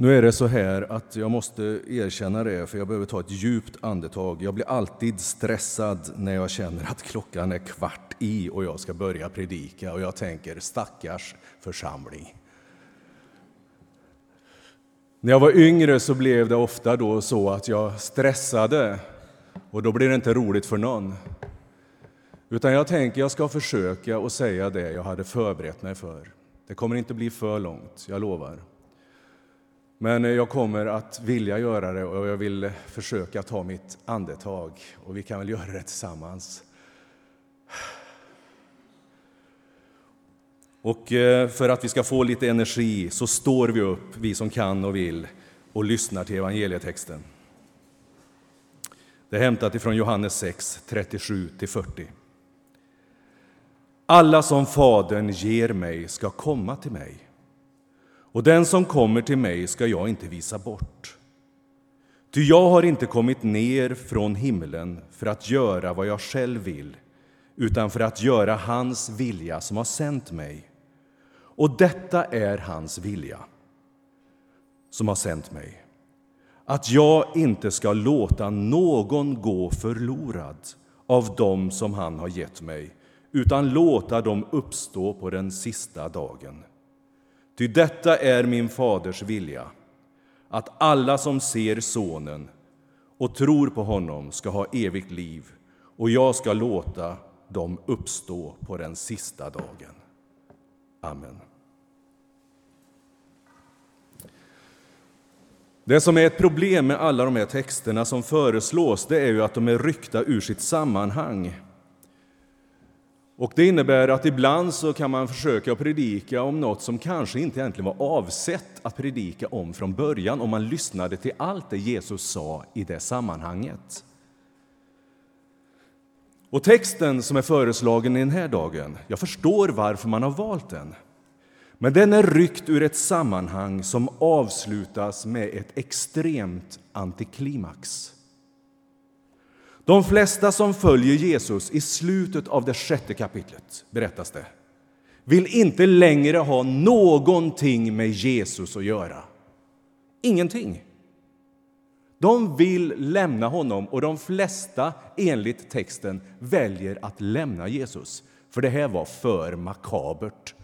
Nu är det så här att jag måste erkänna det, för jag behöver ta ett djupt andetag. Jag blir alltid stressad när jag känner att klockan är kvart i och jag ska börja predika och jag tänker stackars församling. När jag var yngre så blev det ofta då så att jag stressade och då blir det inte roligt för någon. Utan jag tänker jag ska försöka och säga det jag hade förberett mig för. Det kommer inte bli för långt, jag lovar. Men eh, jag kommer att vilja göra det och jag vill eh, försöka ta mitt andetag och vi kan väl göra det tillsammans. Och eh, för att vi ska få lite energi så står vi upp, vi som kan och vill, och lyssnar till evangelietexten. Det är hämtat ifrån Johannes 6, 37-40. Alla som Fadern ger mig ska komma till mig, och den som kommer till mig ska jag inte visa bort. Ty jag har inte kommit ner från himlen för att göra vad jag själv vill, utan för att göra hans vilja som har sänt mig. Och detta är hans vilja som har sänt mig. Att jag inte ska låta någon gå förlorad av dem som han har gett mig, utan låta dem uppstå på den sista dagen. Ty detta är min faders vilja, att alla som ser Sonen och tror på honom ska ha evigt liv, och jag ska låta dem uppstå på den sista dagen. Amen. Det som är ett problem med alla de här texterna som föreslås, det är ju att de är ryckta ur sitt sammanhang. Och det innebär att ibland så kan man försöka predika om något som kanske inte egentligen var avsett att predika om från början, om man lyssnade till allt det Jesus sa i det sammanhanget. Och texten som är föreslagen i den här dagen, jag förstår varför man har valt den. Men den är ryckt ur ett sammanhang som avslutas med ett extremt antiklimax. De flesta som följer Jesus i slutet av det sjätte kapitlet, berättas det, vill inte längre ha någonting med Jesus att göra. Ingenting. De vill lämna honom och de flesta, enligt texten, väljer att lämna Jesus. För det här var för makabert.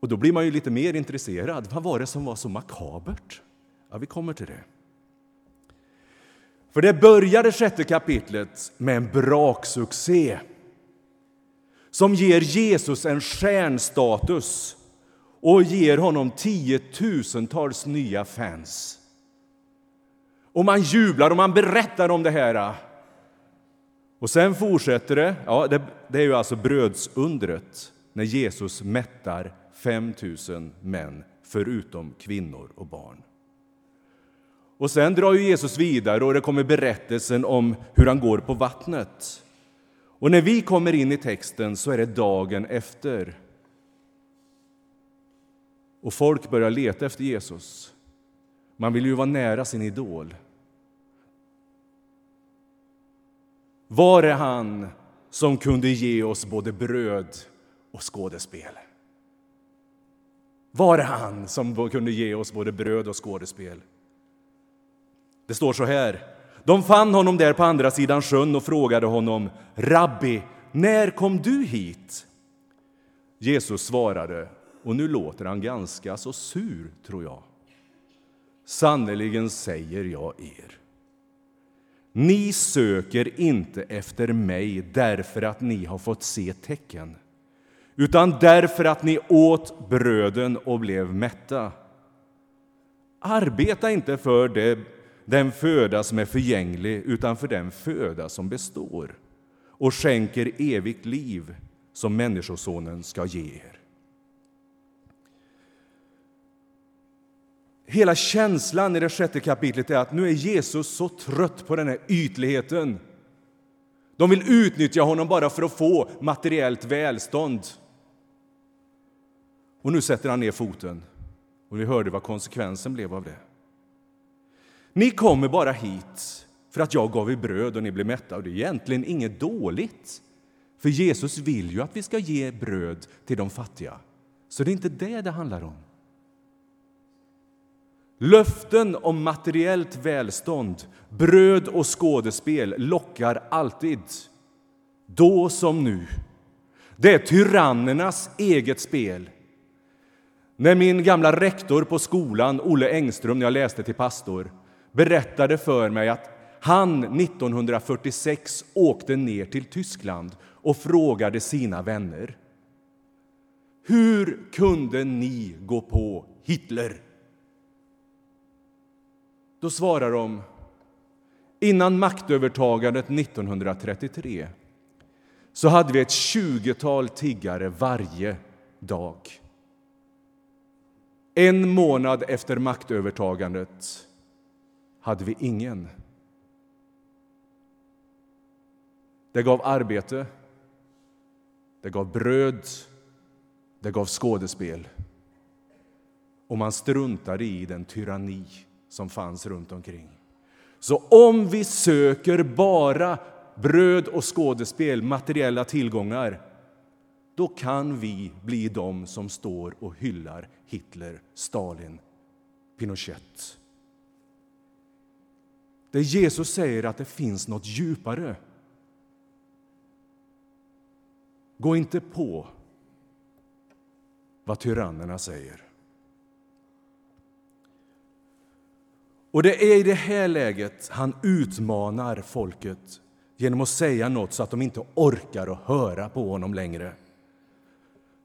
Och då blir man ju lite mer intresserad. Vad var det som var så makabert? Ja, vi kommer till det. För det börjar sjätte kapitlet med en braksuccé som ger Jesus en stjärnstatus och ger honom tiotusentals nya fans. Och man jublar och man berättar om det här. Och sen fortsätter det. Ja, det, det är ju alltså brödsundret när Jesus mättar 5 000 män, förutom kvinnor och barn. Och sen drar ju Jesus vidare och det kommer berättelsen om hur han går på vattnet. Och när vi kommer in i texten så är det dagen efter. Och folk börjar leta efter Jesus. Man vill ju vara nära sin idol. Var är han som kunde ge oss både bröd och skådespel? Var är han som kunde ge oss både bröd och skådespel? Det står så här. De fann honom där på andra sidan sjön och frågade honom Rabbi, när kom du hit? Jesus svarade, och nu låter han ganska så sur, tror jag. Sannerligen säger jag er. Ni söker inte efter mig därför att ni har fått se tecken utan därför att ni åt bröden och blev mätta. Arbeta inte för det, den föda som är förgänglig, utan för den föda som består och skänker evigt liv som Människosonen ska ge er. Hela känslan i det sjätte kapitlet är att nu är Jesus så trött på den här ytligheten. De vill utnyttja honom bara för att få materiellt välstånd. Och nu sätter han ner foten. Och vi hörde vad konsekvensen blev av det. Ni kommer bara hit för att jag gav er bröd och ni blev mätta. Och det är egentligen inget dåligt. För Jesus vill ju att vi ska ge bröd till de fattiga. Så det är inte det det handlar om. Löften om materiellt välstånd, bröd och skådespel lockar alltid, då som nu. Det är tyrannernas eget spel. När min gamla rektor på skolan, Olle Engström, när jag läste till pastor, berättade för mig att han 1946 åkte ner till Tyskland och frågade sina vänner. Hur kunde ni gå på Hitler? Då svarar de innan maktövertagandet 1933 så hade vi ett tjugotal tiggare varje dag. En månad efter maktövertagandet hade vi ingen. Det gav arbete, det gav bröd, det gav skådespel. Och man struntade i den tyranni som fanns runt omkring. Så om vi söker bara bröd och skådespel, materiella tillgångar, då kan vi bli de som står och hyllar Hitler, Stalin, Pinochet där Jesus säger att det finns något djupare. Gå inte på vad tyrannerna säger. Och det är i det här läget han utmanar folket genom att säga något så att de inte orkar att höra på honom längre.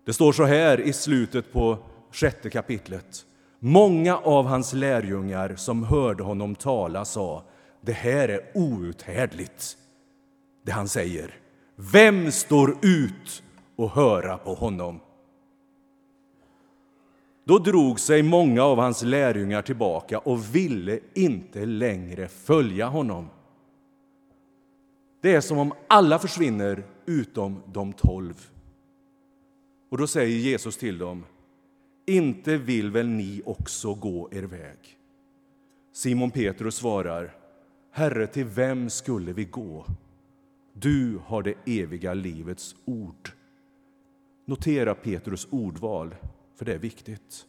Det står så här i slutet på sjätte kapitlet. Många av hans lärjungar som hörde honom tala sa det här är outhärdligt, det han säger. Vem står ut och höra på honom? Då drog sig många av hans lärjungar tillbaka och ville inte längre följa honom. Det är som om alla försvinner utom de tolv. Och då säger Jesus till dem, inte vill väl ni också gå er väg? Simon Petrus svarar, Herre, till vem skulle vi gå? Du har det eviga livets ord. Notera Petrus ordval för det är viktigt.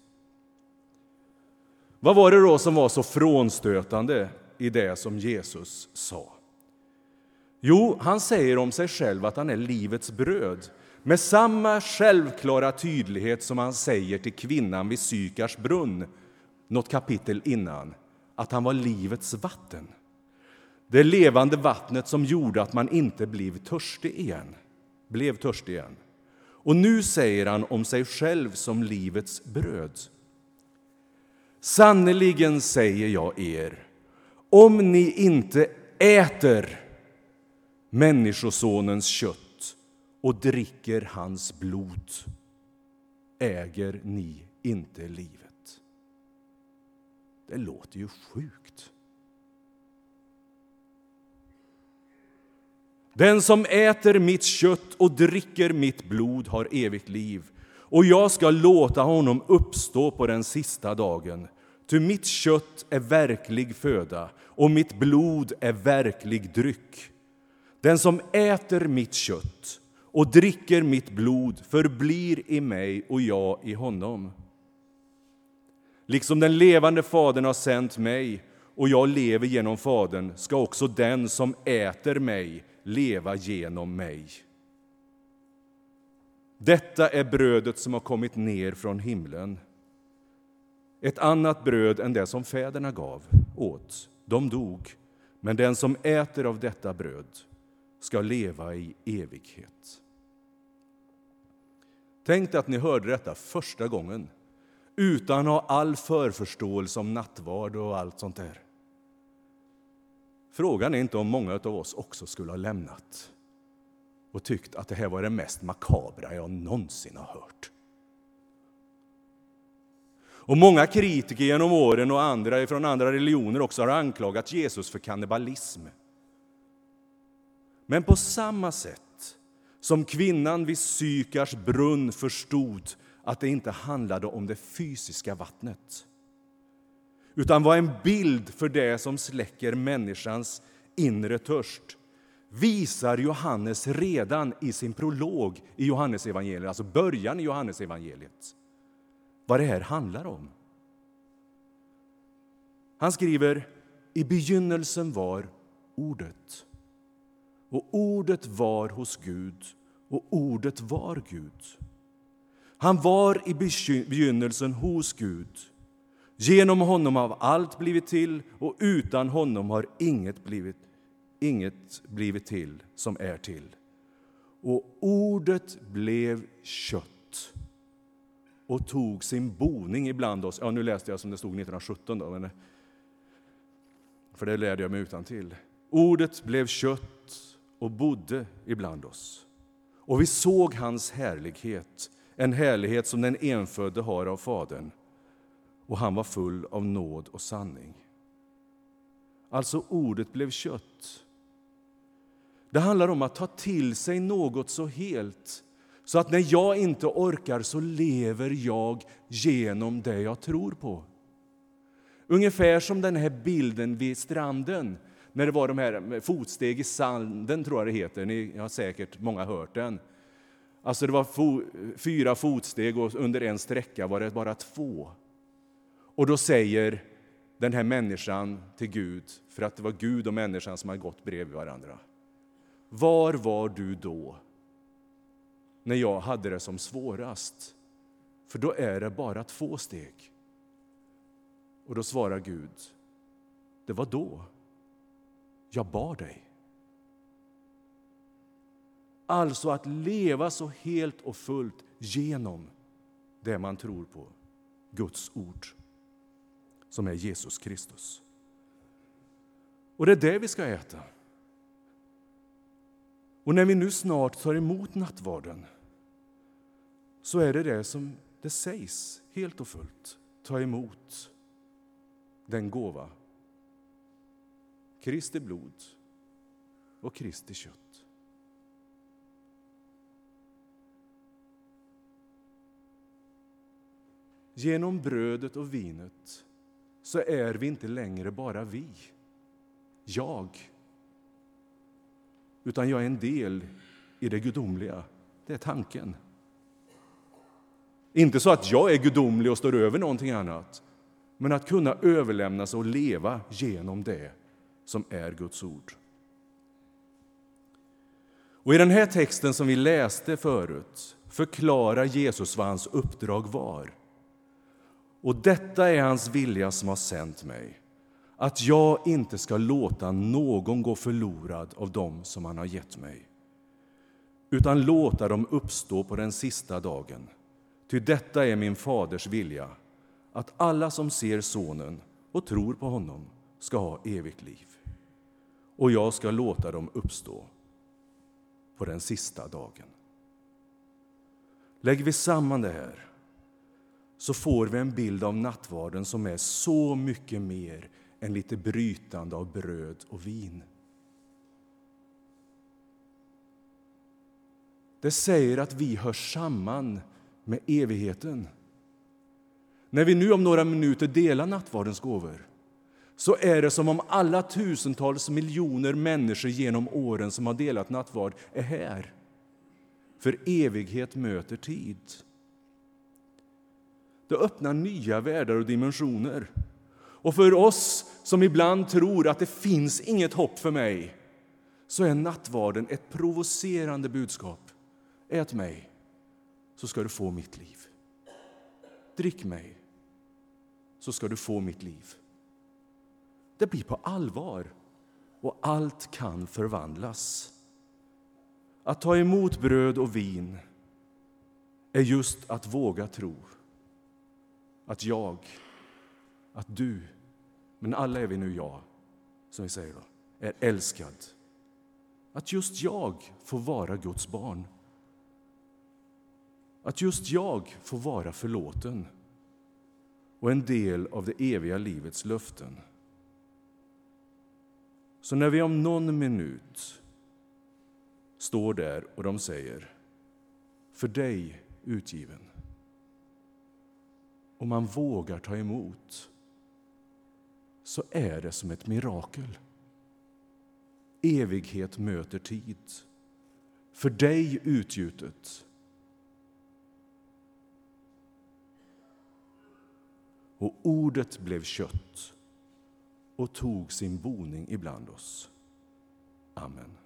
Vad var det då som var så frånstötande i det som Jesus sa? Jo, han säger om sig själv att han är livets bröd med samma självklara tydlighet som han säger till kvinnan vid Sykars brunn något kapitel innan, att han var livets vatten. Det levande vattnet som gjorde att man inte blev törstig igen. Blev törstig igen. Och nu säger han om sig själv som livets bröd. Sannerligen säger jag er, om ni inte äter Människosonens kött och dricker hans blod äger ni inte livet. Det låter ju sjukt. Den som äter mitt kött och dricker mitt blod har evigt liv och jag ska låta honom uppstå på den sista dagen. Ty mitt kött är verklig föda och mitt blod är verklig dryck. Den som äter mitt kött och dricker mitt blod förblir i mig och jag i honom. Liksom den levande Fadern har sänt mig och jag lever genom Fadern ska också den som äter mig leva genom mig. Detta är brödet som har kommit ner från himlen. Ett annat bröd än det som fäderna gav åt. De dog, men den som äter av detta bröd ska leva i evighet. Tänk att ni hörde detta första gången utan att ha all förförståelse om nattvard och allt sånt där. Frågan är inte om många av oss också skulle ha lämnat och tyckt att det här var det mest makabra jag någonsin har hört. Och Många kritiker genom åren och andra från andra religioner också har anklagat Jesus för kannibalism. Men på samma sätt som kvinnan vid Sykars brunn förstod att det inte handlade om det fysiska vattnet utan var en bild för det som släcker människans inre törst visar Johannes redan i sin prolog i Johannesevangeliet, alltså början i Johannesevangeliet. vad det här handlar om. Han skriver i begynnelsen var Ordet. Och ordet var hos Gud, och ordet var Gud. Han var i begynnelsen hos Gud. Genom honom har allt blivit till, och utan honom har inget blivit, inget blivit till som är till. Och ordet blev kött och tog sin boning ibland oss. Ja, nu läste jag som det stod 1917, då, men, för det lärde jag mig utan till. Ordet blev kött och bodde ibland oss. Och vi såg hans härlighet, en härlighet som den enfödde har av Fadern. Och han var full av nåd och sanning. Alltså, ordet blev kött. Det handlar om att ta till sig något så helt så att när jag inte orkar så lever jag genom det jag tror på. Ungefär som den här bilden vid stranden när det var de här fotsteg i sanden, tror jag det heter. Ni har säkert många hört den. Alltså det var fo fyra fotsteg och under en sträcka var det bara två. Och då säger den här människan till Gud, för att det var Gud och människan som hade gått bredvid varandra. Var var du då, när jag hade det som svårast? För då är det bara två steg. Och då svarar Gud, det var då jag bar dig. Alltså att leva så helt och fullt genom det man tror på, Guds ord, som är Jesus Kristus. Och det är det vi ska äta. Och när vi nu snart tar emot nattvarden så är det det som det sägs helt och fullt. Ta emot den gåva Kristi blod och Kristi kött. Genom brödet och vinet så är vi inte längre bara vi, jag. Utan jag är en del i det gudomliga. Det är tanken. Inte så att jag är gudomlig och står över någonting annat, men att kunna överlämnas och leva genom det som är Guds ord. Och I den här texten som vi läste förut förklarar Jesus vad hans uppdrag var. Och detta är hans vilja som har sänt mig, att jag inte ska låta någon gå förlorad av dem som han har gett mig, utan låta dem uppstå på den sista dagen. Ty detta är min faders vilja, att alla som ser Sonen och tror på honom ska ha evigt liv. Och jag ska låta dem uppstå på den sista dagen. Lägger vi samman det här så får vi en bild av nattvarden som är så mycket mer än lite brytande av bröd och vin. Det säger att vi hör samman med evigheten. När vi nu om några minuter delar nattvardens gåvor så är det som om alla tusentals miljoner människor genom åren som har delat nattvard är här. För evighet möter tid. Det öppnar nya världar och dimensioner. Och för oss som ibland tror att det finns inget hopp för mig så är nattvarden ett provocerande budskap. Ät mig, så ska du få mitt liv. Drick mig, så ska du få mitt liv. Det blir på allvar och allt kan förvandlas. Att ta emot bröd och vin är just att våga tro att jag, att du, men alla är vi nu jag, som vi säger då, är älskad. Att just jag får vara Guds barn. Att just jag får vara förlåten och en del av det eviga livets löften. Så när vi om någon minut står där och de säger för dig utgiven och man vågar ta emot så är det som ett mirakel. Evighet möter tid. För dig utgjutet. och ordet blev kött och tog sin boning ibland oss. Amen.